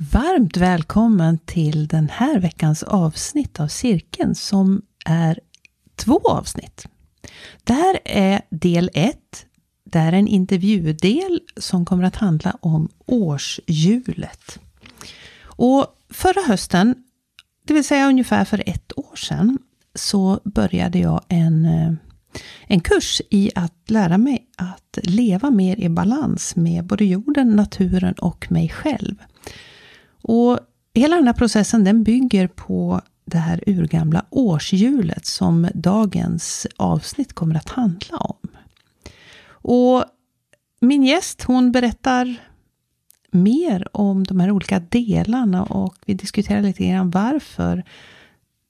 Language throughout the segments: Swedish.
Varmt välkommen till den här veckans avsnitt av Cirkeln som är två avsnitt. Det här är del ett. Det här är en intervjudel som kommer att handla om årshjulet. Och förra hösten, det vill säga ungefär för ett år sedan, så började jag en, eh, en kurs i att lära mig att leva mer i balans med både jorden, naturen och mig själv. Och hela den här processen den bygger på det här urgamla årshjulet som dagens avsnitt kommer att handla om. Och min gäst hon berättar mer om de här olika delarna och vi diskuterar lite grann varför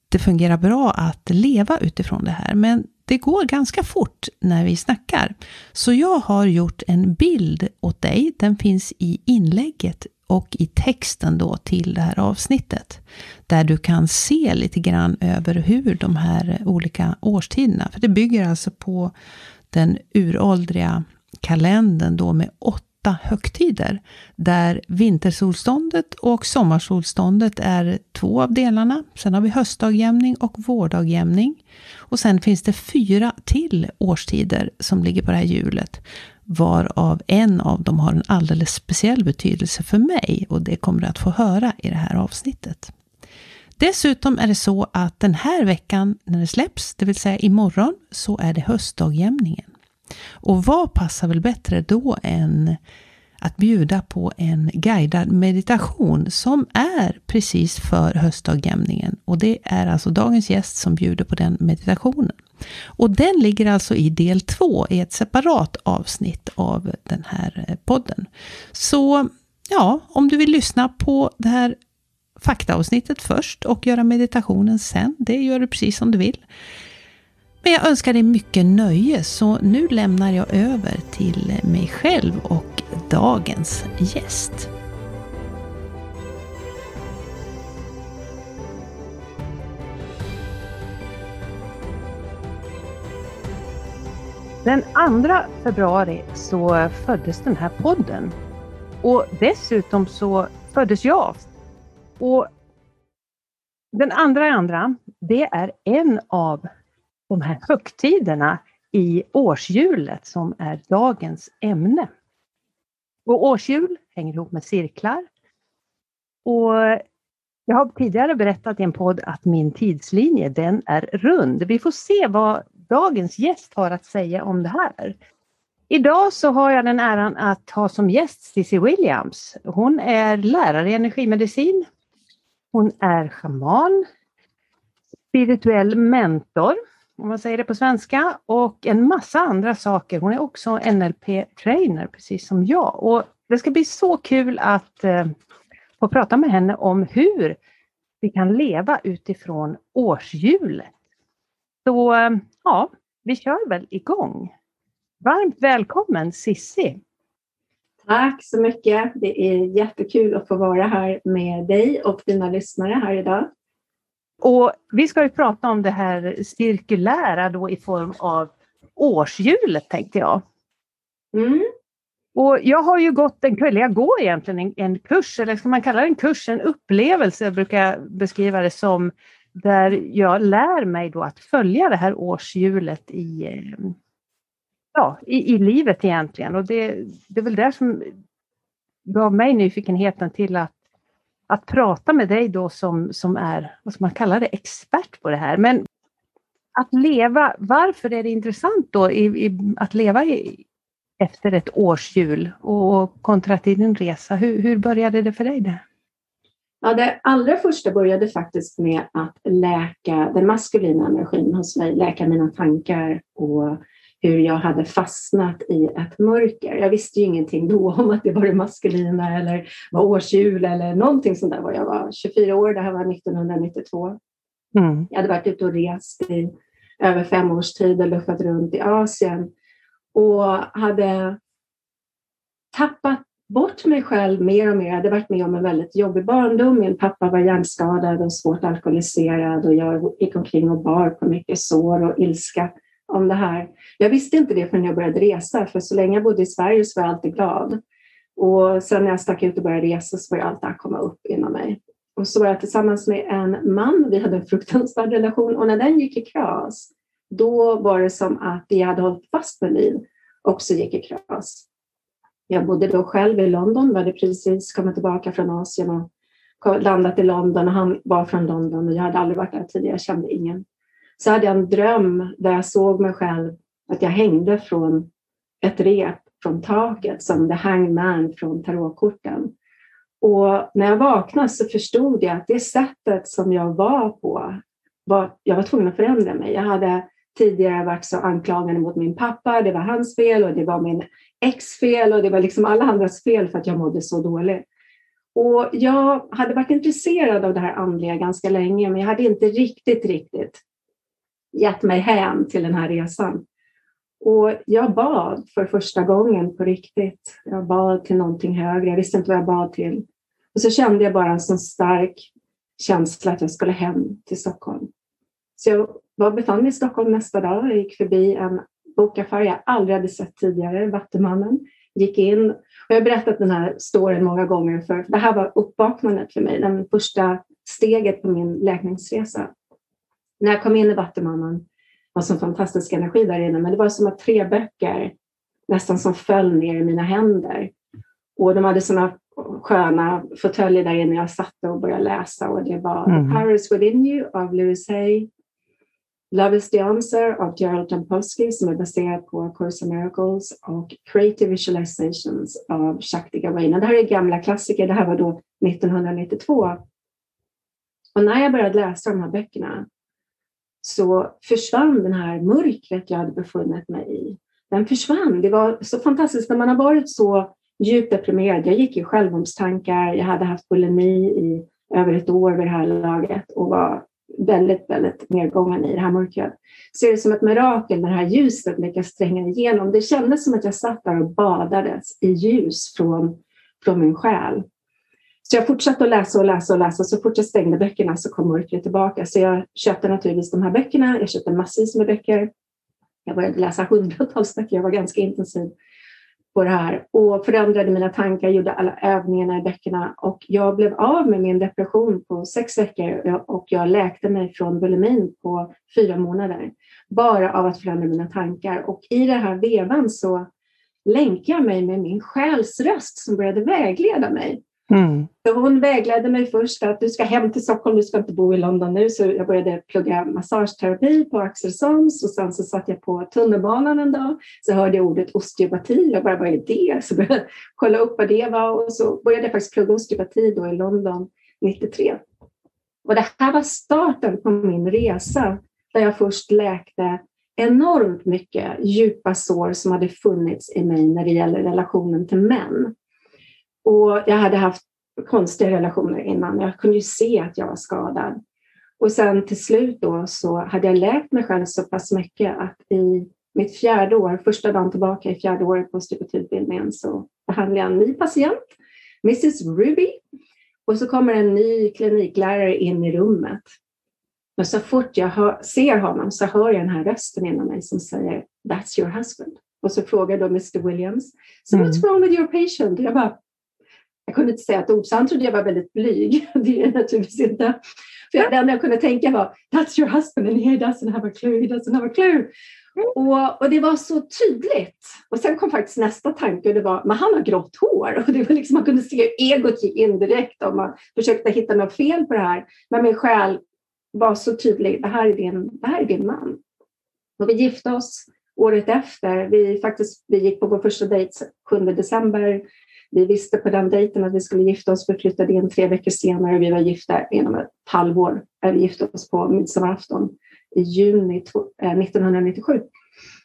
det fungerar bra att leva utifrån det här. Men det går ganska fort när vi snackar. Så jag har gjort en bild åt dig. Den finns i inlägget och i texten då till det här avsnittet. Där du kan se lite grann över hur de här olika årstiderna, för det bygger alltså på den uråldriga kalendern då med åtta högtider. Där vintersolståndet och sommarsolståndet är två av delarna. Sen har vi höstdagjämning och vårdagjämning. Och sen finns det fyra till årstider som ligger på det här hjulet varav en av dem har en alldeles speciell betydelse för mig och det kommer du att få höra i det här avsnittet. Dessutom är det så att den här veckan när det släpps, det vill säga imorgon, så är det höstdagjämningen. Och vad passar väl bättre då än att bjuda på en guidad meditation som är precis för höstdagjämningen. Och det är alltså dagens gäst som bjuder på den meditationen. Och den ligger alltså i del två i ett separat avsnitt av den här eh, podden. Så ja, om du vill lyssna på det här faktaavsnittet först och göra meditationen sen, det gör du precis som du vill. Men jag önskar dig mycket nöje, så nu lämnar jag över till mig själv och dagens gäst. Den 2 februari så föddes den här podden. Och dessutom så föddes jag. Och den andra andra, det är en av de här högtiderna i årshjulet som är dagens ämne. Och årshjul hänger ihop med cirklar. Och jag har tidigare berättat i en podd att min tidslinje den är rund. Vi får se vad dagens gäst har att säga om det här. Idag så har jag den äran att ha som gäst Cissi Williams. Hon är lärare i energimedicin. Hon är schaman, spirituell mentor, om man säger det på svenska, och en massa andra saker. Hon är också NLP-trainer, precis som jag. Och det ska bli så kul att eh, få prata med henne om hur vi kan leva utifrån årshjulet. Så eh, ja, vi kör väl igång. Varmt välkommen Sissi! Tack så mycket! Det är jättekul att få vara här med dig och dina lyssnare här idag. Och vi ska ju prata om det här cirkulära då i form av årshjulet tänkte jag. Mm. Och jag har ju gått en kväll, jag går egentligen en, en kurs, eller ska man kalla det en kurs, en upplevelse, jag brukar beskriva det som, där jag lär mig då att följa det här årshjulet i, ja, i, i livet egentligen. Och det, det är väl det som gav mig nyfikenheten till att, att prata med dig då som, som är, vad ska man kalla det, expert på det här. Men att leva, varför är det intressant då i, i, att leva i, efter ett årshjul och kontra till din resa? Hur, hur började det för dig? Det? Ja, det allra första började faktiskt med att läka den maskulina energin hos mig, läka mina tankar och hur jag hade fastnat i ett mörker. Jag visste ju ingenting då om att det var det maskulina eller var årshjul eller någonting sånt där. Jag var 24 år, det här var 1992. Mm. Jag hade varit ute och rest i över fem års tid och luffat runt i Asien och hade tappat bort mig själv mer och mer. Jag hade varit med om en väldigt jobbig barndom. Min pappa var hjärnskadad och svårt alkoholiserad och jag gick omkring och bar på mycket sår och ilska om det här. Jag visste inte det förrän jag började resa, för så länge jag bodde i Sverige så var jag alltid glad. Och sen när jag stack ut och började resa så började allt det här komma upp inom mig. Och så var jag tillsammans med en man, vi hade en fruktansvärd relation och när den gick i kras, då var det som att det jag hade hållit fast med liv också gick i kras. Jag bodde då själv i London, hade precis kommit tillbaka från Asien och landat i London och han var från London och jag hade aldrig varit där tidigare, jag kände ingen. Så hade jag en dröm där jag såg mig själv att jag hängde från ett rep från taket som the hangman från tarotkorten. Och när jag vaknade så förstod jag att det sättet som jag var på, var, jag var tvungen att förändra mig. Jag hade tidigare varit så anklagande mot min pappa, det var hans fel och det var min ex fel och det var liksom alla andras fel för att jag mådde så dåligt. Och jag hade varit intresserad av det här andliga ganska länge, men jag hade inte riktigt, riktigt gett mig hän till den här resan. Och jag bad för första gången på riktigt. Jag bad till någonting högre. Jag visste inte vad jag bad till. Och så kände jag bara en sån stark känsla att jag skulle hem till Stockholm. Så jag var, befann mig i Stockholm nästa dag. Jag gick förbi en bokaffär jag aldrig hade sett tidigare, Vattumannen. Gick in och jag har berättat den här storyn många gånger för det här var uppvaknandet för mig, Det första steget på min läkningsresa. När jag kom in i Vattumannen var sån fantastisk energi där inne, men det var som att tre böcker nästan som föll ner i mina händer. Och de hade såna sköna fåtöljer där inne. Jag satt och började läsa och det var mm. The Power is Within You av Louis Hay. Love is the Answer av Gerald Jampolsky som är baserad på Course of Miracles och Creative Visualizations av Shakti Gawain. Det här är gamla klassiker. Det här var då 1992. Och när jag började läsa de här böckerna så försvann den här mörkret jag hade befunnit mig i. Den försvann. Det var så fantastiskt när man har varit så djupt deprimerad. Jag gick i självmordstankar. Jag hade haft bulimi i över ett år vid det här laget och var väldigt, väldigt nedgången i det här mörkret. Så är det som ett mirakel när det här ljuset lyckas tränga igenom. Det kändes som att jag satt där och badades i ljus från, från min själ. Så jag fortsatte att läsa och läsa och läsa. Så fort jag stängde böckerna så kom mörkret tillbaka. Så jag köpte naturligtvis de här böckerna. Jag köpte massvis med böcker. Jag började läsa hundratals böcker. Jag var ganska intensiv på det här och förändrade mina tankar, gjorde alla övningarna i böckerna och jag blev av med min depression på sex veckor och jag läkte mig från bulimin på fyra månader. Bara av att förändra mina tankar och i den här vevan så länkade jag mig med min själs röst som började vägleda mig. Mm. Så hon vägledde mig först att du ska hem till Stockholm, du ska inte bo i London nu. Så jag började plugga massageterapi på Axel Soms och sen så satt jag på tunnelbanan en dag. Så hörde jag ordet osteopati. Jag bara, vad är det? Så började jag kolla upp vad det var och så började jag faktiskt plugga osteopati då i London 93. Och det här var starten på min resa där jag först läkte enormt mycket djupa sår som hade funnits i mig när det gäller relationen till män. Och jag hade haft konstiga relationer innan. Jag kunde ju se att jag var skadad. Och sen till slut då så hade jag läkt mig själv så pass mycket att i mitt fjärde år, första dagen tillbaka i fjärde året på osteopatiutbildningen så behandlade jag en ny patient, Mrs Ruby. Och så kommer en ny kliniklärare in i rummet. Och så fort jag hör, ser honom så hör jag den här rösten inom mig som säger That's your husband. Och så frågar då Mr Williams, so mm. what's wrong with your patient? Jag bara, jag kunde inte säga ett ord, så han trodde jag var väldigt blyg. Det är jag naturligtvis inte. För det enda jag kunde tänka var That's your husband and he doesn't have a clue, he doesn't have a clue. Och, och, det var så tydligt. Och sen kom faktiskt nästa tanke och det var, men han har grått hår. Och det var liksom, man kunde se hur egot gick in direkt om man försökte hitta något fel på det här. Men min själ var så tydlig, det här är din, det här är din man. Och vi gifte oss året efter. Vi, faktiskt, vi gick på vår första dejt 7 december vi visste på den dejten att vi skulle gifta oss. Vi flyttade in tre veckor senare. och Vi var gifta inom ett halvår. Vi gifte oss på midsommarafton i juni 1997. Eh,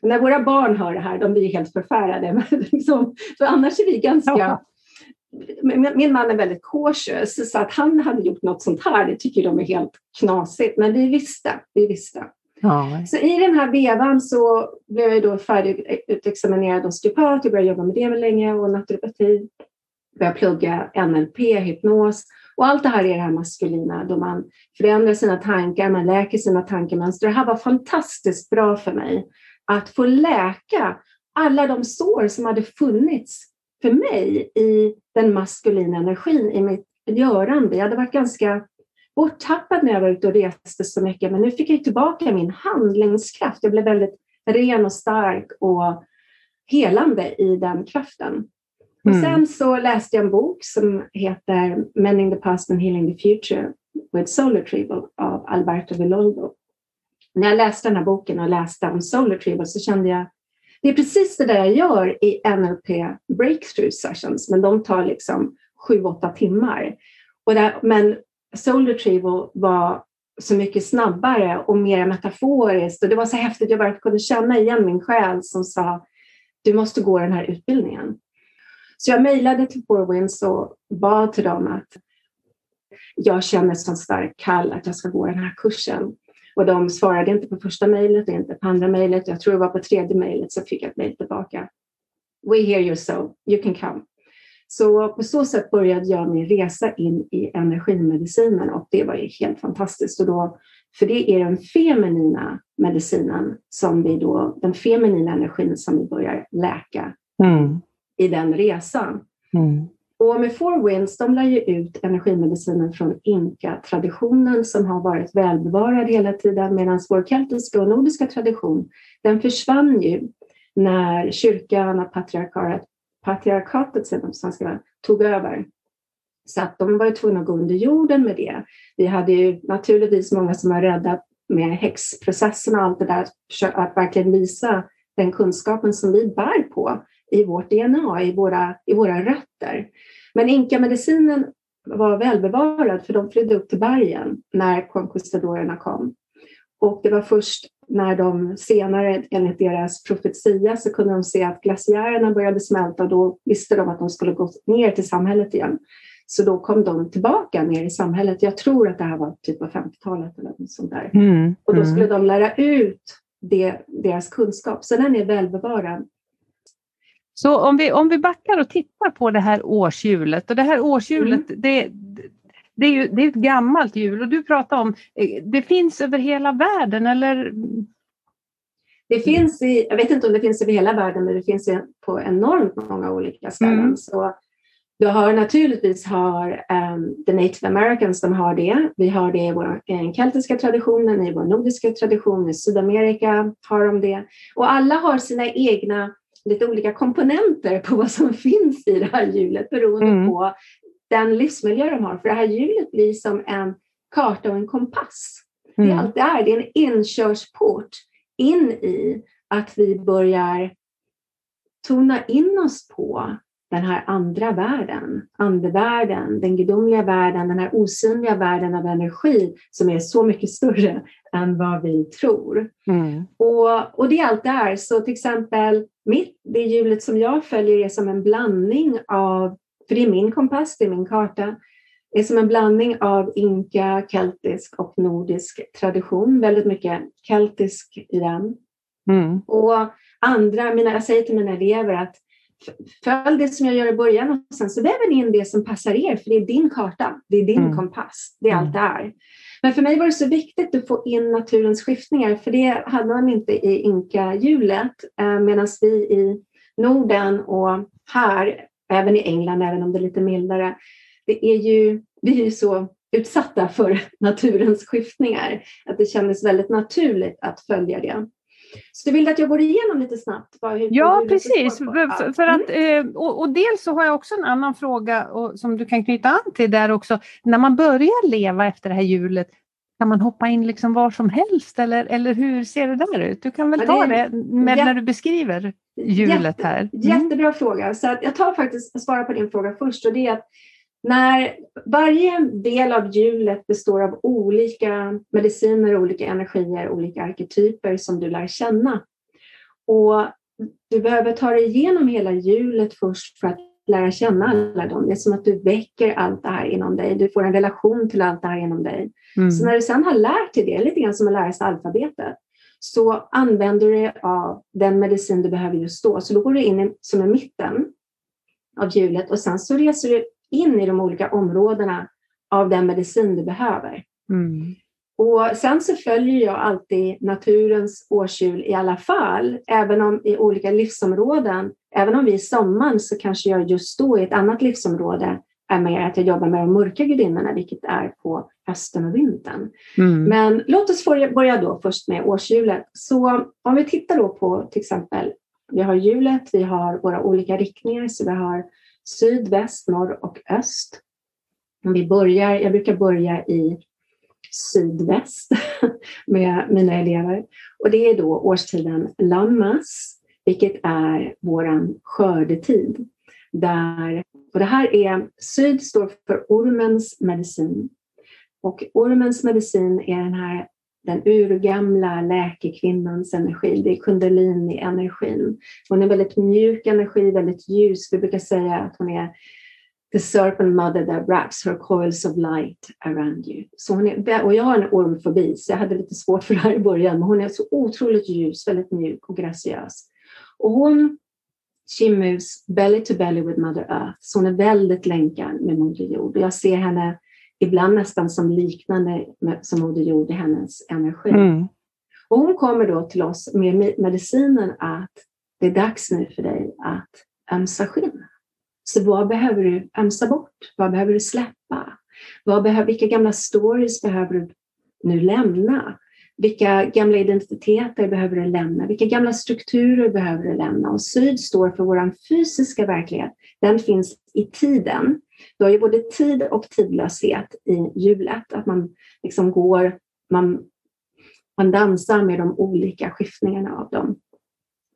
när våra barn hör det här, de blir helt förfärade. liksom, för annars är vi ganska... Ja. Min man är väldigt cautious, så att han hade gjort något sånt här, det tycker de är helt knasigt. Men vi visste, vi visste. Ja. Så i den här vevan så blev jag då färdigutexaminerad osteopat. Jag började jobba med det länge och naturopati. Började plugga NLP, hypnos och allt det här är det här maskulina då man förändrar sina tankar, man läker sina tankemönster. Det här var fantastiskt bra för mig att få läka alla de sår som hade funnits för mig i den maskulina energin i mitt görande. Jag hade varit ganska borttappad när jag var ute och reste så mycket, men nu fick jag tillbaka min handlingskraft. Jag blev väldigt ren och stark och helande i den kraften. Och mm. sen så läste jag en bok som heter Mending the Past and Healing the Future with Solar Retrieval av Alberto Villoldo. När jag läste den här boken och läste om Solar Retrieval så kände jag det är precis det där jag gör i NLP breakthrough sessions, men de tar liksom sju, åtta timmar. Och där, men Soul Retrieval var så mycket snabbare och mer metaforiskt och det var så häftigt. Jag bara kunde känna igen min själ som sa du måste gå den här utbildningen. Så jag mejlade till Four Winds och bad till dem att jag känner så stark kall att jag ska gå den här kursen. Och de svarade inte på första mejlet och inte på andra mejlet. Jag tror det var på tredje mejlet så fick jag ett mejl tillbaka. We hear you so, you can come. Så på så sätt började jag min resa in i energimedicinen och det var ju helt fantastiskt. Och då, för det är den feminina medicinen som vi då, den feminina energin som vi börjar läka mm. i den resan. Mm. Och med Four Winds, de lär ju ut energimedicinen från inka-traditionen som har varit välbevarad hela tiden medan vår keltiska och nordiska tradition, den försvann ju när kyrkan och patriarkatet, patriarkatet svenska, tog över. Så att de var tvungna att gå under jorden med det. Vi hade ju naturligtvis många som var rädda med häxprocessen och allt det där, att verkligen visa den kunskapen som vi bär på i vårt DNA, i våra, i våra rötter. Men inkamedicinen var välbevarad för de flydde upp till bergen när conquistadorerna kom. Och det var först när de senare, enligt deras profetia, så kunde de se att glaciärerna började smälta och då visste de att de skulle gå ner till samhället igen. Så då kom de tillbaka ner i samhället. Jag tror att det här var typ på 50-talet eller något sånt där. Mm, och då mm. skulle de lära ut det, deras kunskap. Så den är välbevarad. Så om vi, om vi backar och tittar på det här årshjulet och det här årshjulet mm. det, det är ju det är ett gammalt hjul och du pratar om eh, det finns över hela världen eller? Det finns i, jag vet inte om det finns över hela världen men det finns på enormt många olika ställen. Mm. Så du har naturligtvis har um, the native americans, de har det. Vi har det i vår i keltiska traditionen, i vår nordiska tradition, i Sydamerika har de det. Och alla har sina egna lite olika komponenter på vad som finns i det här hjulet beroende mm. på den livsmiljö de har. För det här hjulet blir som en karta och en kompass. Mm. Det är allt det är. Det är en inkörsport in i att vi börjar tona in oss på den här andra världen, andevärlden, den gudomliga världen, den här osynliga världen av energi som är så mycket större än vad vi tror. Mm. Och, och det är allt det är. Så till exempel mitt, det hjulet som jag följer är som en blandning av, för det är min kompass, det är min karta, är som en blandning av inka, keltisk och nordisk tradition. Väldigt mycket keltisk i den. Mm. Och andra, mina, jag säger till mina elever att följ det som jag gör i början och sen så väver ni in det som passar er, för det är din karta, det är din mm. kompass, det är allt det är. Men för mig var det så viktigt att få in naturens skiftningar, för det hade man inte i inka-hjulet, eh, medan vi i Norden och här, även i England, även om det är lite mildare, det är ju, vi är ju så utsatta för naturens skiftningar, att det kändes väldigt naturligt att följa det. Så du vill att jag går igenom lite snabbt? Hur, ja, hur precis. För, för att, mm. och, och, dels så har jag också en annan fråga och, som du kan knyta an till där också. När man börjar leva efter det här hjulet, kan man hoppa in liksom var som helst eller, eller hur ser det där ut? Du kan väl ta det, med, när du beskriver hjulet här. Mm. Jättebra fråga. Så jag tar faktiskt svara på din fråga först och det är att när varje del av hjulet består av olika mediciner, olika energier, olika arketyper som du lär känna. Och du behöver ta dig igenom hela hjulet först för att lära känna alla dem. Det är som att du väcker allt det här inom dig. Du får en relation till allt det här inom dig. Mm. Så när du sedan har lärt dig det, lite grann som att lära sig alfabetet, så använder du dig av den medicin du behöver just då. Så då går du in i, som i mitten av hjulet och sen så reser du in i de olika områdena av den medicin du behöver. Mm. Och sen så följer jag alltid naturens årshjul i alla fall, även om i olika livsområden även om vi i sommaren så kanske jag just då i ett annat livsområde är mer att jag jobbar med de mörka gudinnorna, vilket är på hösten och vintern. Mm. Men låt oss börja då först med årshjulet. Så om vi tittar då på till exempel, vi har hjulet, vi har våra olika riktningar, så vi har syd, väst, norr och öst. Om vi börjar, jag brukar börja i sydväst med mina elever. Och det är då årstiden Lammas, vilket är våran skördetid. Där, och det här är, syd står för ormens medicin. Och ormens medicin är den här den urgamla läkekvinnans energi. Det är kundalini-energin. Hon är väldigt mjuk energi, väldigt ljus. Vi brukar säga att hon är The serpent mother that wraps her coils of light around you. Så hon är, och jag har en ormfobi, så jag hade lite svårt för det här i början, men hon är så otroligt ljus, väldigt mjuk och graciös. Och hon, she moves belly to belly with mother earth, så hon är väldigt länkad med moder jord. Och jag ser henne ibland nästan som liknande som moder jord i hennes energi. Mm. Och hon kommer då till oss med medicinen att det är dags nu för dig att ömsa skinn. Så vad behöver du ömsa bort? Vad behöver du släppa? Vad behöver, vilka gamla stories behöver du nu lämna? Vilka gamla identiteter behöver du lämna? Vilka gamla strukturer behöver du lämna? Och syd står för vår fysiska verklighet. Den finns i tiden. Du har ju både tid och tidlöshet i hjulet. Att man liksom går, man, man dansar med de olika skiftningarna av dem.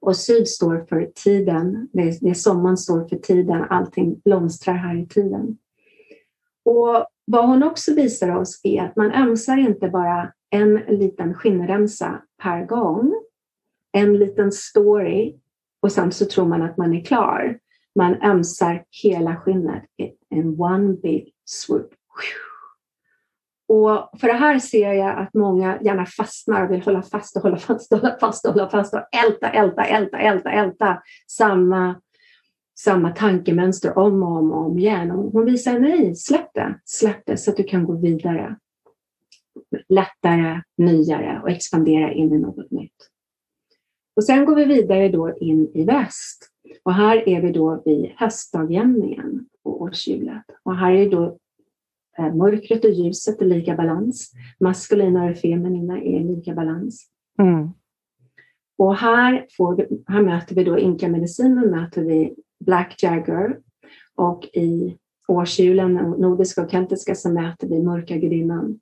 Och syd står för tiden, det är, det är sommaren står för tiden, allting blomstrar här i tiden. Och vad hon också visar oss är att man ömsar inte bara en liten skinnremsa per gång, en liten story och sen så tror man att man är klar. Man ömsar hela skinnet in one big swoop. Och för det här ser jag att många gärna fastnar och vill hålla fast och hålla fast och hålla fast och hålla fast och älta, älta, älta, älta, älta samma, samma tankemönster om och om och om igen. Och hon visar nej, släpp det, släpp det så att du kan gå vidare. Lättare, nyare och expandera in i något nytt. Och sen går vi vidare då in i väst. Och här är vi då vid höstdagjämningen på årshjulet. Och här är då Eh, mörkret och ljuset är lika balans. Maskulina och feminina är lika balans. Mm. Och här, får, här möter vi då inka-medicinen, möter vi Black Jagger och i årshjulen, nordiska och keltiska, så möter vi mörka gudinnan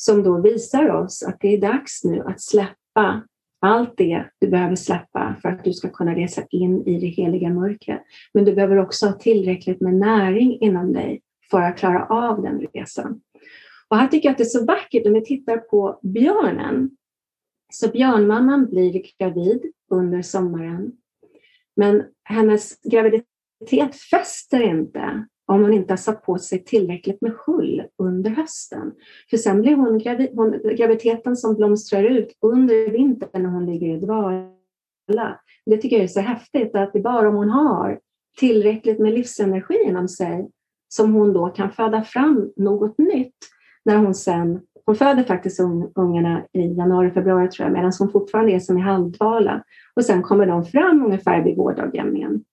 som då visar oss att det är dags nu att släppa allt det du behöver släppa för att du ska kunna resa in i det heliga mörkret. Men du behöver också ha tillräckligt med näring inom dig för att klara av den resan. Och här tycker jag att det är så vackert om vi tittar på björnen. Så björnmamman blir gravid under sommaren. Men hennes graviditet fäster inte om hon inte har satt på sig tillräckligt med hull under hösten. För sen blir hon, gravid, hon graviditeten som blomstrar ut under vintern när hon ligger i dvala. Det tycker jag är så häftigt att det är bara om hon har tillräckligt med livsenergi inom sig som hon då kan föda fram något nytt när hon sen, hon föder faktiskt ungarna i januari, februari tror jag, medan hon fortfarande är som i halvdvala. Och sen kommer de fram ungefär vid vårdagjämningen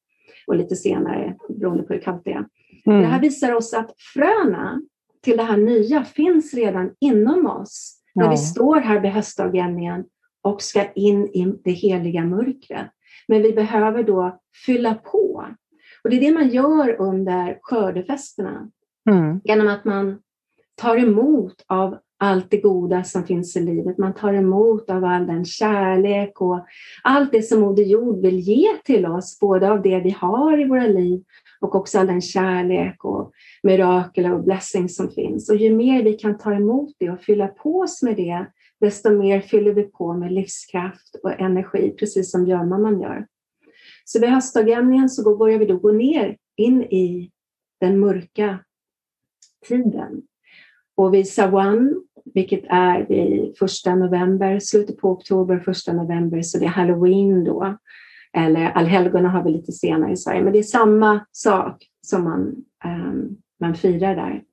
och lite senare beroende på hur kallt det är. Mm. Det här visar oss att fröna till det här nya finns redan inom oss när ja. vi står här vid höstdagjämningen och ska in i det heliga mörkret. Men vi behöver då fylla på och det är det man gör under skördefesterna. Mm. Genom att man tar emot av allt det goda som finns i livet. Man tar emot av all den kärlek och allt det som Moder Jord vill ge till oss, både av det vi har i våra liv och också all den kärlek och mirakel och blessing som finns. Och ju mer vi kan ta emot det och fylla på oss med det, desto mer fyller vi på med livskraft och energi, precis som björnmamman gör. Så vid höstdagjämningen så börjar vi då gå ner in i den mörka tiden. Och vid Sawan, vilket är vid första november, slutet på oktober, första november, så det är halloween då. Eller allhelgona har vi lite senare i Sverige, men det är samma sak som man, um, man firar där.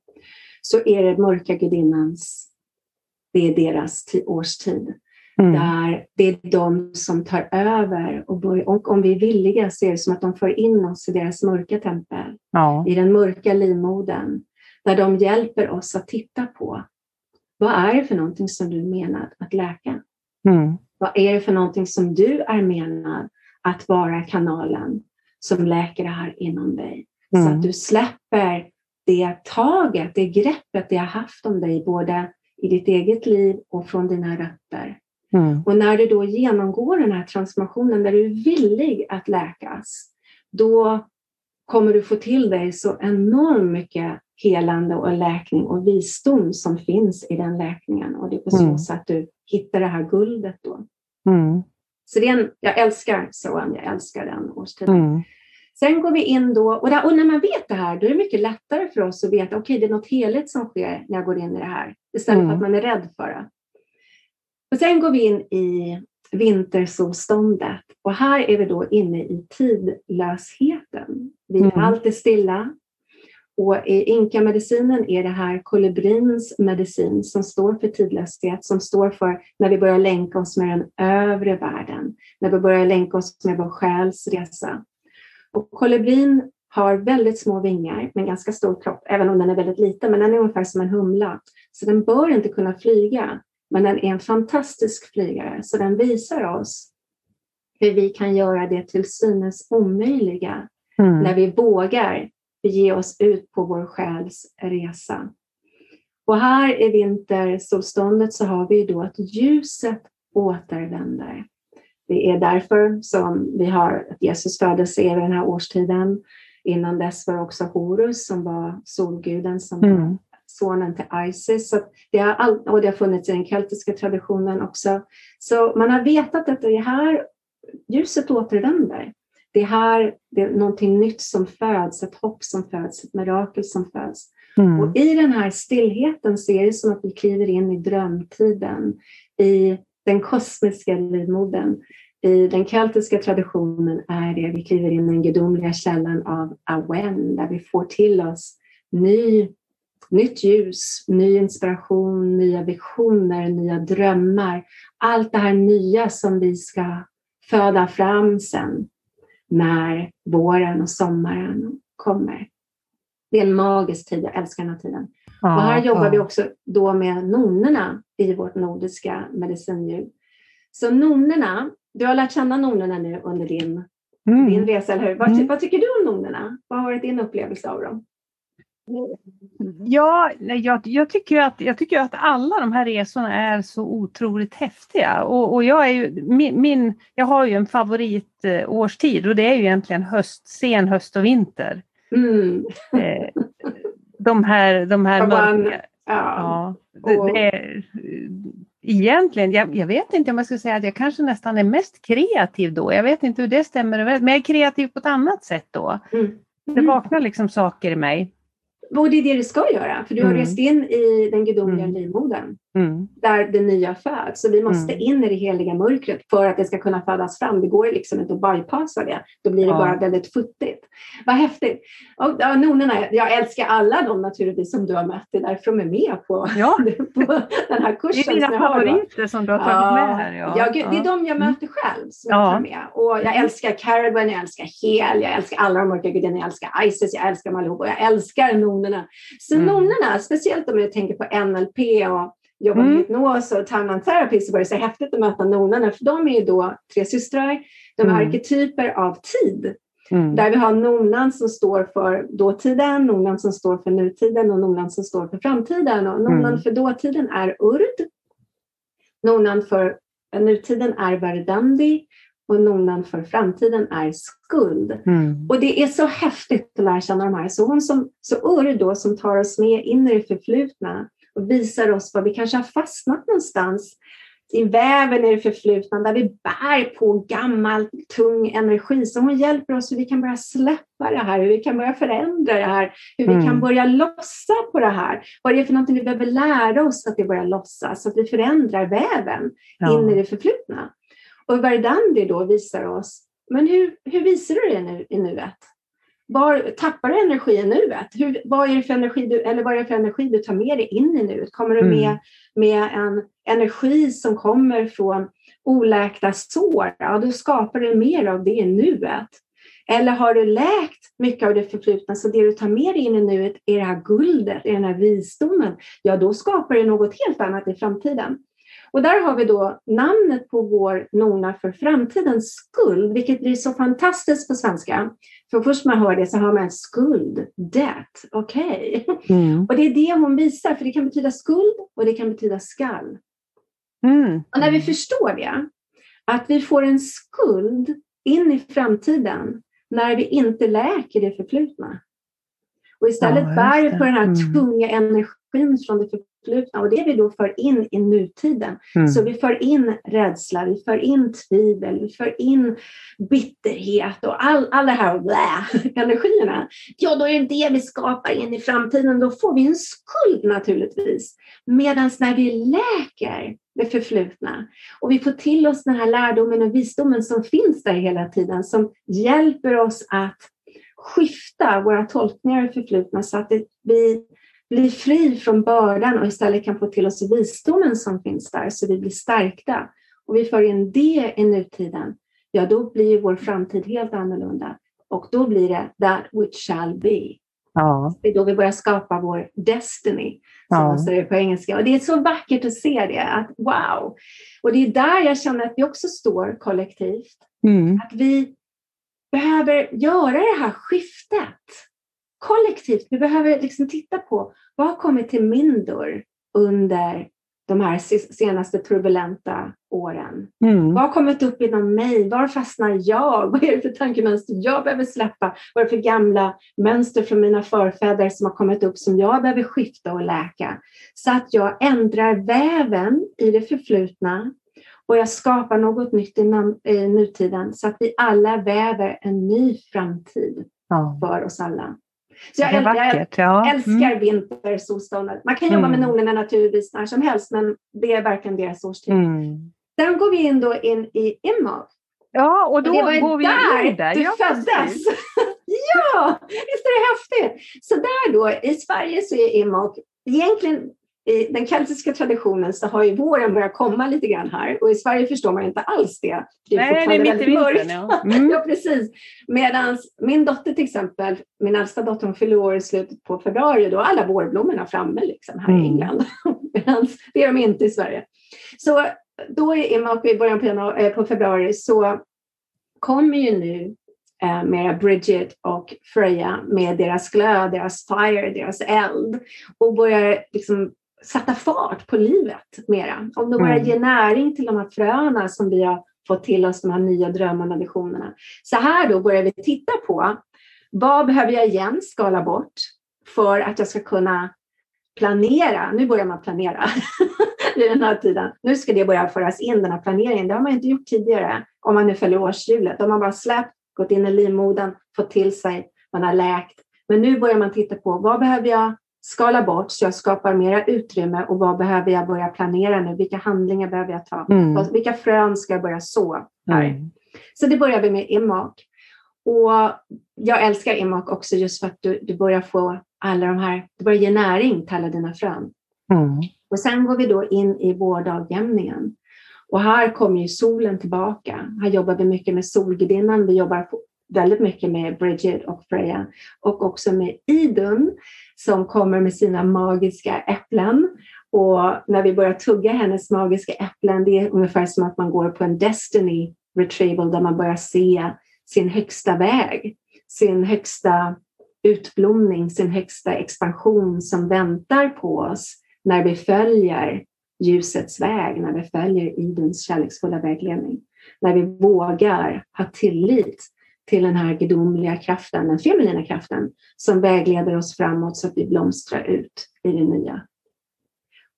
Så är det mörka gudinnans, det är deras årstid. Mm. Där det är de som tar över och, bör, och, om vi är villiga så är det som att de för in oss i deras mörka tempel. Ja. I den mörka livmodern. Där de hjälper oss att titta på vad är det för någonting som du menar att läka? Mm. Vad är det för någonting som du är menad att vara kanalen som läker det här inom dig? Mm. Så att du släpper det taget, det greppet det har haft om dig, både i ditt eget liv och från dina rötter. Mm. Och när du då genomgår den här transformationen, där du är villig att läkas, då kommer du få till dig så enormt mycket helande och läkning och visdom som finns i den läkningen. Och det är på så mm. sätt du hittar det här guldet då. Mm. Så det är en, jag älskar Soan, jag älskar den årstiden. Mm. Sen går vi in då, och, där, och, när man vet det här, då är det mycket lättare för oss att veta, okej, okay, det är något heligt som sker när jag går in i det här, istället för att mm. man är rädd för det. Och sen går vi in i vintersolståndet och här är vi då inne i tidlösheten. Vi är mm. alltid stilla. Och i inkamedicinen är det här kolibrins medicin som står för tidlöshet, som står för när vi börjar länka oss med den övre världen, när vi börjar länka oss med vår själs resa. Och kolibrin har väldigt små vingar men ganska stor kropp, även om den är väldigt liten, men den är ungefär som en humla. Så den bör inte kunna flyga, men den är en fantastisk flygare, så den visar oss hur vi kan göra det till synes omöjliga mm. när vi vågar bege oss ut på vår själs resa. Och här i vintersolståndet så har vi då att ljuset återvänder. Det är därför som vi har att Jesus födelse är den här årstiden. Innan dess var också Horus som var solguden som mm. var sonen till Isis. Så det har all, och det har funnits i den keltiska traditionen också. Så man har vetat att det är här ljuset återvänder. Det är här det är någonting nytt som föds, ett hopp som föds, ett mirakel som föds. Mm. Och i den här stillheten så är det som att vi kliver in i drömtiden, i den kosmiska livmodern. I den keltiska traditionen är det vi kliver in i den gudomliga källan av Awen, där vi får till oss ny, nytt ljus, ny inspiration, nya visioner, nya drömmar. Allt det här nya som vi ska föda fram sen när våren och sommaren kommer. Det är en magisk tid, jag älskar den här tiden. Ja, och här jobbar ja. vi också då med nonnerna i vårt nordiska medicinljud. Så nonnerna, du har lärt känna nonnerna nu under din, mm. din resa, eller hur? Vad, mm. vad tycker du om nonnerna? Vad har varit din upplevelse av dem? Ja, jag, jag, tycker att, jag tycker att alla de här resorna är så otroligt häftiga. Och, och jag, är ju, min, min, jag har ju en favoritårstid och det är ju egentligen höst, sen höst och vinter. Mm. Eh, de här, de här mörka... Ja, ja det, är, egentligen, jag, jag, vet inte om jag ska säga att jag kanske nästan är mest kreativ då. Jag vet inte hur det stämmer men jag är kreativ på ett annat sätt då. Mm. Mm. Det vaknar liksom saker i mig. Och det är det det ska göra, för du har mm. rest in i den gudomliga mm. livmodern, mm. där det nya föds. Så vi måste mm. in i det heliga mörkret för att det ska kunna födas fram. Det går liksom inte att bypassa det. Då blir det ja. bara väldigt futtigt. Vad häftigt! Och, ja, nonerna, jag älskar alla dem naturligtvis som du har mött. Det är därför de är med på, ja. på den här kursen. Det är dina favoriter som du har tagit ja. med här. Ja. Gud, det är de jag möter själv som jag tar med. Och jag älskar Caravan, jag älskar Hel, jag älskar alla de olika gudinnor, jag älskar Isis, jag älskar Malou och jag älskar nonerna. Så mm. nonnorna, speciellt om jag tänker på NLP och jobbar med mm. hypnos och time therapy så var det så häftigt att möta nonnorna för de är ju då tre systrar, de är mm. arketyper av tid. Mm. Där vi har nonnan som står för dåtiden, nonnan som står för nutiden och nonnan som står för framtiden. Och nonnan mm. för dåtiden är urd. Nonnan för nutiden är verdandi och nonnan för framtiden är skuld. Mm. Och det är så häftigt att lära känna de här. Så hon som, så Ur då som tar oss med in i det förflutna och visar oss var vi kanske har fastnat någonstans i väven i det förflutna där vi bär på gammal tung energi. Så hon hjälper oss hur vi kan börja släppa det här, hur vi kan börja förändra det här, hur mm. vi kan mm. börja lossa på det här. Vad är det för någonting vi behöver lära oss att det börjar lossa så att vi förändrar väven ja. in i det förflutna. Och Verdandi då visar oss, men hur, hur visar du det nu, i nuet? Var tappar du energi i nuet? Hur, vad, är det för energi du, eller vad är det för energi du tar med dig in i nuet? Kommer du Mm. med, med en energi som kommer från oläkta sår? Ja, då skapar du mer av det i nuet. Eller har du läkt mycket av det förflutna, så det du tar med dig in i nuet är det här guldet, är den här visdomen, ja då skapar du något helt annat i framtiden. Och där har vi då namnet på vår nona för framtidens skuld, vilket blir så fantastiskt på svenska. För först man hör det så har man skuld, debt, okej. Mm. Och det är det hon visar, för det kan betyda skuld och det kan betyda skall. Mm. Och när vi förstår det, att vi får en skuld in i framtiden när vi inte läker det förflutna. Och istället Ja, bär vi på den här Mm. tunga energin från det förflutna och det vi då för in i nutiden. Mm. Så vi för in rädsla, vi för in tvivel, vi för in bitterhet och all, all det här blä, energierna. Ja, då är det det vi skapar in i framtiden. Då får vi en skuld naturligtvis. Medan när vi läker det förflutna och vi får till oss den här lärdomen och visdomen som finns där hela tiden, som hjälper oss att skifta våra tolkningar i förflutna så att det, vi blir fri från bördan och istället kan få till oss visdomen som finns där så vi blir stärkta. Och vi för in det i nutiden, ja då blir vår framtid helt annorlunda. Och då blir det that which shall be. Ja. Det är då vi börjar skapa vår destiny, som Ja. man säger på engelska. Och det är så vackert att se det, att wow! Och det är där jag känner att vi också står kollektivt. Mm. Att vi behöver göra det här skiftet kollektivt. Vi behöver liksom titta på vad har kommit till min dörr under de här se- senaste turbulenta åren. Mm. Vad har kommit upp inom mig? Var fastnar jag? Vad är det för tankemönster jag behöver släppa? Vad är det för gamla mönster från mina förfäder som har kommit upp som jag behöver skifta och läka? Så att jag ändrar väven i det förflutna och jag skapar något nytt i nutiden så att vi alla väver en ny framtid Ja. för oss alla. Så jag, äl- jag vackert. Ja. älskar Mm. vinter, solståndet. Man kan jobba med Mm. nonerna naturligtvis när som helst, men det är verkligen deras årstid. Mm. Sen går vi in då in i Imhog. Ja, och då Och det var går vi där in där. du Ja, föddes. ja, visst är det häftigt? Så där då, i Sverige så är Imhog, egentligen i den keltiska traditionen så har ju våren börjat komma lite grann här och i Sverige förstår man inte alls det. Det Nej, det är mitt i vintern. Ja. Mm. Ja, precis. Medan min dotter till exempel, min äldsta dotter, hon fyller år i slutet på februari, då alla vårblommorna framme liksom, här Mm. i England. Medan det är de inte i Sverige. Så då i Imhok i början på, januari, eh, på februari så kommer ju nu eh, mera Bridget och Freja med deras glöd, deras fire, deras eld och börjar liksom sätta fart på livet mera. Om de börjar Mm. ge näring till de här fröna som vi har fått till oss, de här nya drömmarna, visionerna. Så här då börjar vi titta på vad behöver jag igen skala bort för att jag ska kunna planera. Nu börjar man planera i den här tiden. Nu ska det börja föras in, den här planeringen. Det har man inte gjort tidigare om man nu följer årshjulet. Då har man bara släppt, gått in i livmodern, fått till sig, man har läkt. Men nu börjar man titta på vad behöver jag skala bort så jag skapar mera utrymme och vad behöver jag börja planera nu? Vilka handlingar behöver jag ta? Mm. Vilka frön ska jag börja så här? Mm. Så det börjar vi med Immak. Och jag älskar Immak också just för att du, du börjar få alla de här, du börjar ge näring till alla dina frön. Mm. Och sen går vi då in i vårdagjämningen. Och här kommer ju solen tillbaka. Här jobbar vi mycket med solgudinnan. Vi jobbar väldigt mycket med Bridget och Freja. Och också med Idun som kommer med sina magiska äpplen. Och när vi börjar tugga hennes magiska äpplen, det är ungefär som att man går på en Destiny Retrieval där man börjar se sin högsta väg, sin högsta utblomning, sin högsta expansion som väntar på oss när vi följer ljusets väg, när vi följer Iduns kärleksfulla vägledning. När vi vågar ha tillit till den här gudomliga kraften, den feminina kraften som vägleder oss framåt så att vi blomstrar ut i det nya.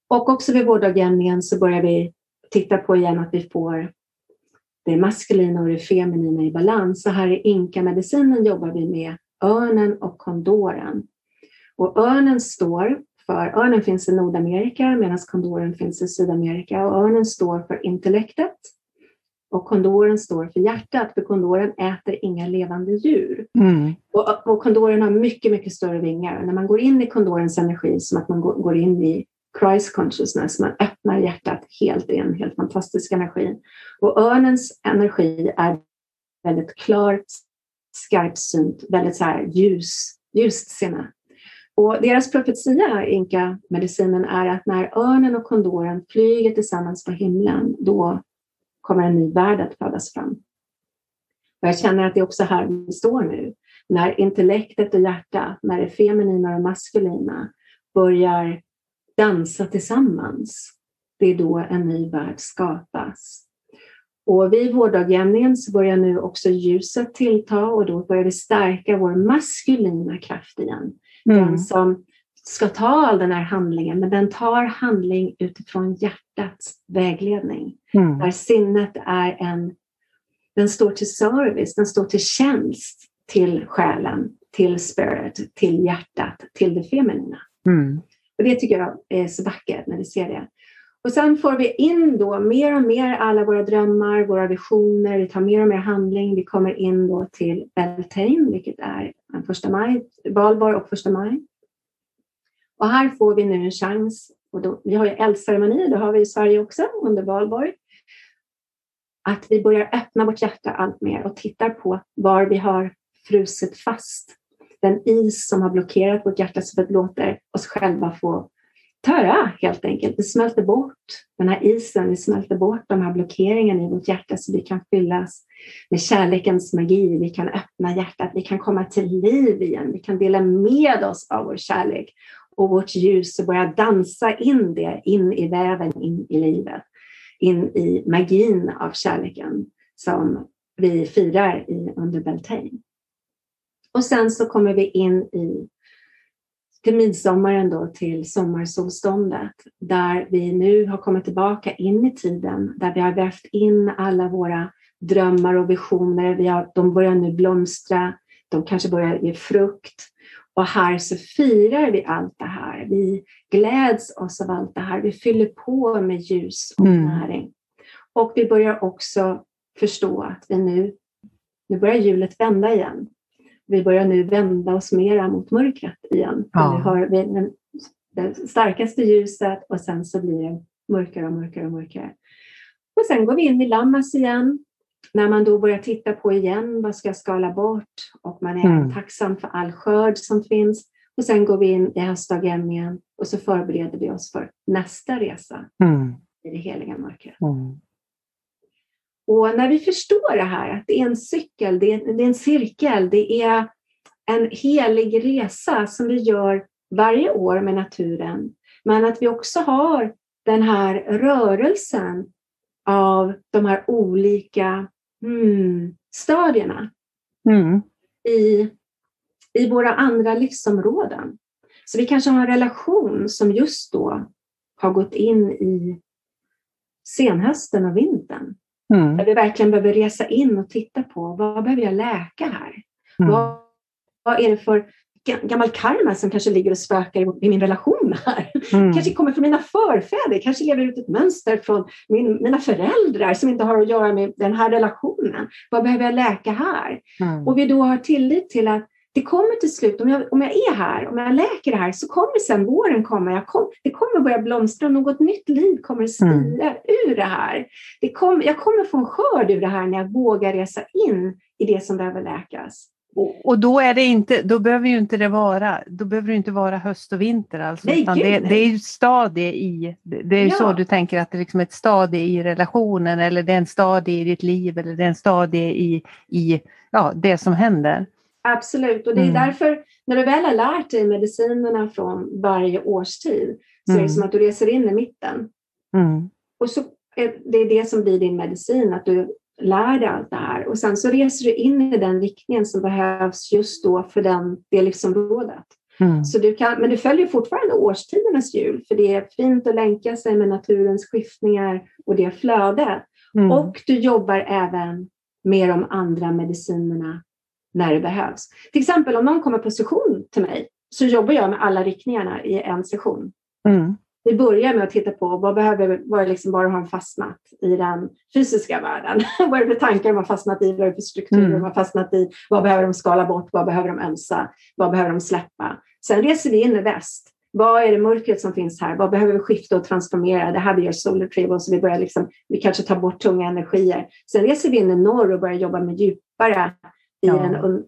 Och också vid vårdagjämningen så börjar vi titta på igen att vi får det maskulina och det feminina i balans. Så här i inka-medicinen jobbar vi med örnen och kondoren. Och örnen står för, örnen finns i Nordamerika medan kondoren finns i Sydamerika och örnen står för intellektet och kondoren står för hjärtat, för kondoren äter inga levande djur. Mm. Och, och kondoren har mycket, mycket större vingar. När man går in i kondorens energi, som att man går, går in i Christ consciousness, man öppnar hjärtat helt i en helt fantastisk energi. Och örnens energi är väldigt klart, skarpsynt, väldigt så här ljus, ljust sinne. Och deras profetia, inka-medicinen, är att när örnen och kondoren flyger tillsammans på himlen, då kommer en ny värld att födas fram. Och jag känner att det är också här vi står nu. När intellektet och hjärtat, när det feminina och maskulina börjar dansa tillsammans, det är då en ny värld skapas. Och vid vårdagjämningen så börjar nu också ljuset tillta och då börjar vi stärka vår maskulina kraft igen. Mm. Den som ska ta all den här handlingen, men den tar handling utifrån hjärtats vägledning. Mm. Där sinnet är en, den står till service, den står till tjänst till själen, till spirit, till hjärtat, till det feminina. Mm. Och det tycker jag är så vackert när vi ser det. Och sen får vi in då mer och mer alla våra drömmar, våra visioner, vi tar mer och mer handling. Vi kommer in då till Beltane, vilket är första maj, valborg och första maj. Och här får vi nu en chans, och då, vi har ju eldceremoni, det har vi i Sverige också under valborg, att vi börjar öppna vårt hjärta allt mer och tittar på var vi har frusit fast. Den is som har blockerat vårt hjärta så att vi låter oss själva få töra helt enkelt. Vi smälter bort den här isen, vi smälter bort de här blockeringarna i vårt hjärta så vi kan fyllas med kärlekens magi. Vi kan öppna hjärtat, vi kan komma till liv igen, vi kan dela med oss av vår kärlek och vårt ljus och börja dansa in det in i väven, in i livet, in i magin av kärleken som vi firar i, under Beltane. Och sen så kommer vi in i till midsommaren då till sommarsolståndet där vi nu har kommit tillbaka in i tiden där vi har vävt in alla våra drömmar och visioner. Vi har, de börjar nu blomstra, de kanske börjar ge frukt och här så firar vi allt det här. Vi gläds oss av allt det här. Vi fyller på med ljus och mm. näring. Och vi börjar också förstå att vi nu, nu börjar hjulet vända igen. Vi börjar nu vända oss mera mot mörkret igen. Ja. Vi har vi, det starkaste ljuset och sen så blir det mörkare och mörkare och mörkare. Och sen går vi in i Lammas igen när man då börjar titta på igen, vad ska jag skala bort? Och man är mm. tacksam för all skörd som finns. Och sen går vi in i höstdagjämningen och så förbereder vi oss för nästa resa mm. i det heliga mörkret. Mm. Och när vi förstår det här, att det är en cykel, det är, det är en cirkel, det är en helig resa som vi gör varje år med naturen, men att vi också har den här rörelsen av de här olika mm, stadierna mm. I, i våra andra livsområden. Så vi kanske har en relation som just då har gått in i senhösten och vintern. Mm. Där vi verkligen behöver resa in och titta på vad behöver jag läka här? Mm. Vad, vad är det för gammal karma som kanske ligger och spökar i min relation här. Mm. kanske kommer från mina förfäder, kanske lever ut ett mönster från min, mina föräldrar som inte har att göra med den här relationen. Vad behöver jag läka här? Mm. Och vi då har tillit till att det kommer till slut, om jag, om jag är här, om jag läker det här, så kommer sen våren komma. Jag kom, det kommer börja blomstra, något nytt liv kommer spira mm. ur det här. Det kom, jag kommer få en skörd ur det här när jag vågar resa in i det som behöver läkas. Och, då, är det inte, då behöver ju inte det vara, då behöver det inte vara höst och vinter alltså, nej, utan det, det, är ju stadie i, det är ju ja. så du tänker att det är liksom ett stadie i relationen eller det är en stadie i ditt liv eller det är en stadie i, i ja, det som händer. Absolut, och det är mm. därför när du väl har lärt dig medicinerna från varje årstid så mm. är det mm. som att du reser in i mitten. Mm. Och så är det är det som blir din medicin, att du lär dig allt det här och sen så reser du in i den riktningen som behövs just då för den, det livsområdet. Mm. Så du kan, men du följer fortfarande årstidernas hjul för det är fint att länka sig med naturens skiftningar och det flödet. Mm. Och du jobbar även med de andra medicinerna när det behövs. Till exempel om någon kommer på session till mig så jobbar jag med alla riktningarna i en session. Mm. Vi börjar med att titta på vad behöver, vad liksom bara har fastnat i den fysiska världen? vad är det för tankar har fastnat i? Vad är det för strukturer mm. har fastnat i? Vad behöver de skala bort? Vad behöver de önsa? Vad behöver de släppa? Sen reser vi in i väst. Vad är det mörkret som finns här? Vad behöver vi skifta och transformera? Det här vi gör solar triangle, så vi börjar liksom, vi kanske tar bort tunga energier. Sen reser vi in i norr och börjar jobba med djupare i ja. den,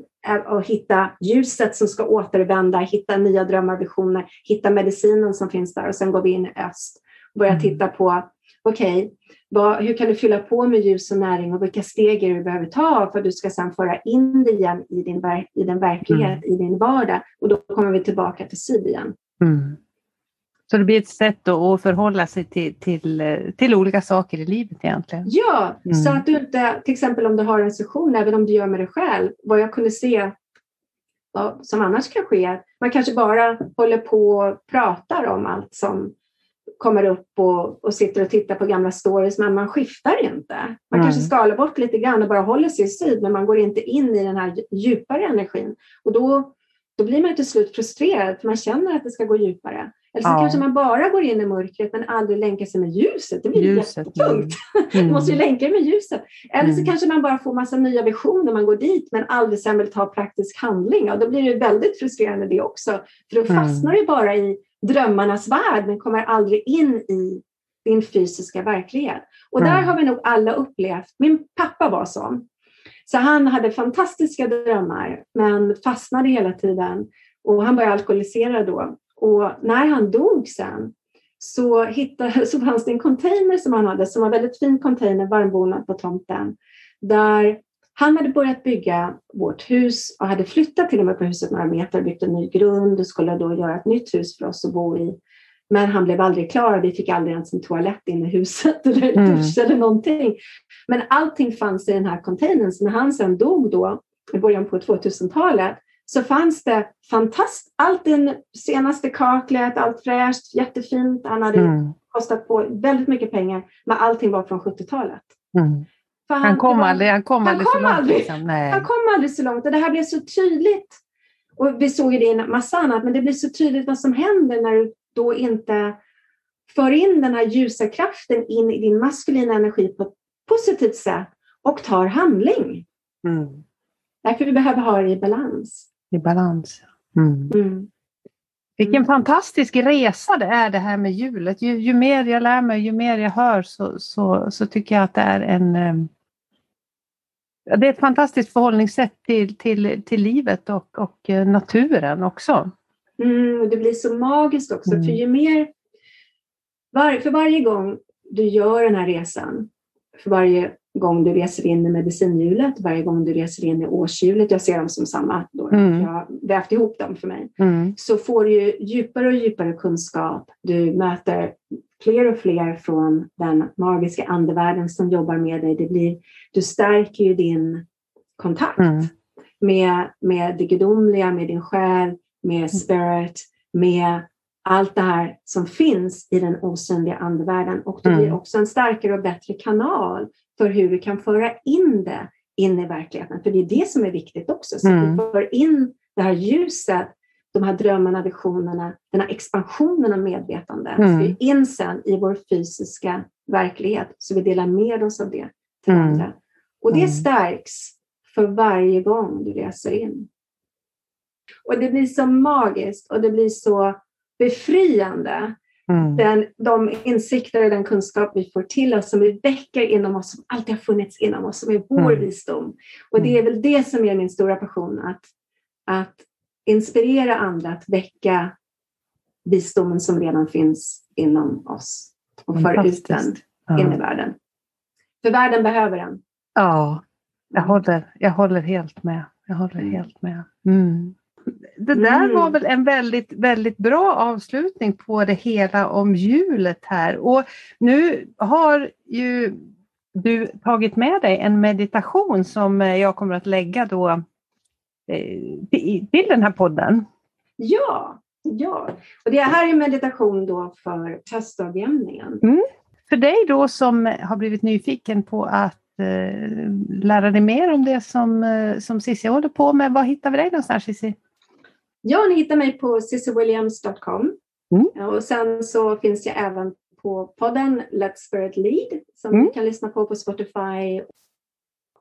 och hitta ljuset som ska återvända, hitta nya drömmar, visioner, hitta medicinen som finns där och sen går vi in i öst och börjar mm. titta på, okej, okay, hur kan du fylla på med ljus och näring och vilka steg är du behöver ta för att du ska sedan föra in det igen i din, i din verklighet, mm. i din vardag och då kommer vi tillbaka till syd igen. Mm. Så det blir ett sätt att förhålla sig till, till, till olika saker i livet egentligen? Ja, mm. så att du inte, till exempel om du har en session, även om du gör med dig själv, vad jag kunde se vad som annars kan ske, man kanske bara håller på och pratar om allt som kommer upp och, och sitter och tittar på gamla stories, men man skiftar inte. Man mm. kanske skalar bort lite grann och bara håller sig i syd, men man går inte in i den här djupare energin. Och då, då blir man till slut frustrerad, för man känner att det ska gå djupare. Eller så ja. kanske man bara går in i mörkret men aldrig länkar sig med ljuset. Det blir ljuset. jättetungt. Mm. måste ju länka med ljuset. Eller så mm. kanske man bara får massa nya visioner, man går dit men aldrig sen vill ta praktisk handling. Och då blir det väldigt frustrerande det också. För då mm. fastnar du bara i drömmarnas värld men kommer aldrig in i din fysiska verklighet. Och där har vi nog alla upplevt, min pappa var sån. Så han hade fantastiska drömmar men fastnade hela tiden. Och han var alkoholiserad då. Och när han dog sen så, hittade, så fanns det en container som han hade, som var en väldigt fin container, varmbonad på tomten, där han hade börjat bygga vårt hus och hade flyttat till och med på huset några meter, byggt en ny grund och skulle då göra ett nytt hus för oss att bo i. Men han blev aldrig klar. Vi fick aldrig ens en toalett inne i huset eller mm. dusch eller någonting. Men allting fanns i den här containern. Så när han sen dog då i början på 2000-talet så fanns det fantastiskt, allt det senaste kaklet, allt fräscht, jättefint. Han hade mm. kostat på väldigt mycket pengar, men allting var från 70-talet. Mm. Han, han, kom var, aldrig, han kom han aldrig kom så långt. Aldrig, liksom. Han kom aldrig så långt och det här blev så tydligt. Och vi såg det i en massa annat, men det blir så tydligt vad som händer när du då inte för in den här ljusa kraften in i din maskulina energi på ett positivt sätt och tar handling. Mm. Därför vi behöver ha det i balans i balans. Mm. Mm. Vilken fantastisk resa det är det här med hjulet. Ju, ju, mer jag lär mig, ju mer jag hör så, så, så tycker jag att det är en eh, det är ett fantastiskt förhållningssätt till, till, till livet och, och eh, naturen också. Mm, det blir så magiskt också, mm. för ju mer var, för varje gång du gör den här resan, för varje gång du reser in i medicinhjulet, varje gång du reser in i årshjulet, jag ser dem som samma, då mm. jag har vävt ihop dem för mig, mm. så får du djupare och djupare kunskap. Du möter fler och fler från den magiska andevärlden som jobbar med dig. Det blir, du stärker ju din kontakt mm. med, med det gudomliga, med din själ, med spirit, med allt det här som finns i den osynliga andevärlden och du blir mm. också en starkare och bättre kanal för hur vi kan föra in det in i verkligheten. För det är det som är viktigt också, så mm. att vi mm. för in det här ljuset, de här drömmarna, visionerna, den här expansionen av medvetande mm. in sen i vår fysiska verklighet, så vi delar med oss av det till mm. andra. Och det mm. stärks för varje gång du reser in. Och det blir så magiskt och det blir så befriande Mm. Den, de insikter och den kunskap vi får till oss, som vi väcker inom oss, som alltid har funnits inom oss, som är vår mm. visdom. Och det är väl det som är min stora passion, att, att inspirera andra att väcka visdomen som redan finns inom oss och föra ut den ja. in i världen. För världen behöver den. Ja, jag håller, jag håller helt med. Jag håller mm. helt med. Mm det där mm. var väl en väldigt, väldigt bra avslutning på det hela om hjulet här. Och nu har ju du tagit med dig en meditation som jag kommer att lägga då eh, till den här podden. Ja, ja. och det här är meditation då för höstdagjämningen. Mm. För dig då som har blivit nyfiken på att eh, lära dig mer om det som, eh, som Cissi håller på med, var hittar vi dig någonstans Cissi? Ja, ni hittar mig på sissywilliams.com Mm. Och sen så finns jag även på podden Let's Spirit Lead som mm. du kan lyssna på på Spotify.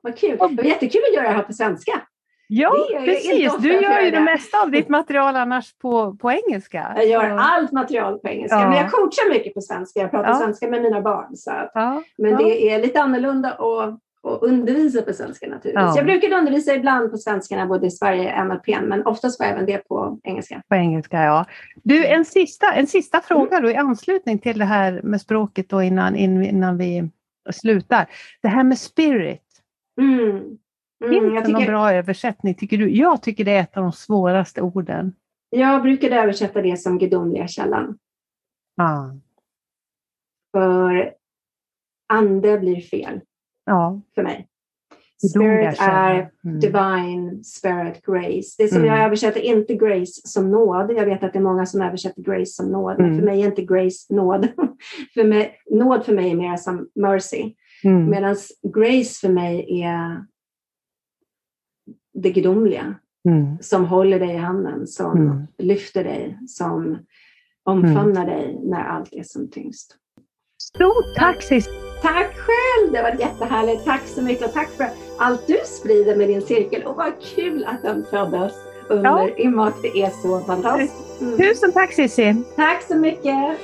Vad kul! Det var jättekul att göra det här på svenska. Ja, precis. Du gör ju det mesta av ditt material annars på, på engelska. Jag gör så. allt material på engelska, ja. men jag coachar mycket på svenska. Jag pratar ja. svenska med mina barn. Så att, ja. Men det är lite annorlunda att, att undervisa på svenska naturligtvis. Jag brukar undervisa ibland på svenska bodde i Sverige, NLP, men oftast var även det på engelska. På engelska, ja. Du, en sista, en sista fråga då i anslutning till det här med språket då innan, innan vi slutar. Det här med spirit. Mm. Mm, Finns det tycker... någon bra översättning tycker du? Jag tycker det är ett av de svåraste orden. Jag brukade översätta det som gudomliga källan. Ah. För ande blir fel ja. för mig. Spirit är mm. divine spirit grace. Det som mm. jag översätter inte grace som nåd. Jag vet att det är många som översätter grace som nåd, mm. men för mig är inte grace nåd. för mig, nåd för mig är mer som mercy. Mm. Medan grace för mig är det gudomliga mm. som håller dig i handen, som mm. lyfter dig, som omfamnar mm. dig när allt är som tyngst. Stort tack Cissi! Tack själv! Det var jättehärligt. Tack så mycket och tack för allt du sprider med din cirkel och vad kul att den föddes under ja. Imak. Det är så fantastiskt. Mm. Tusen tack Cissi! Tack så mycket!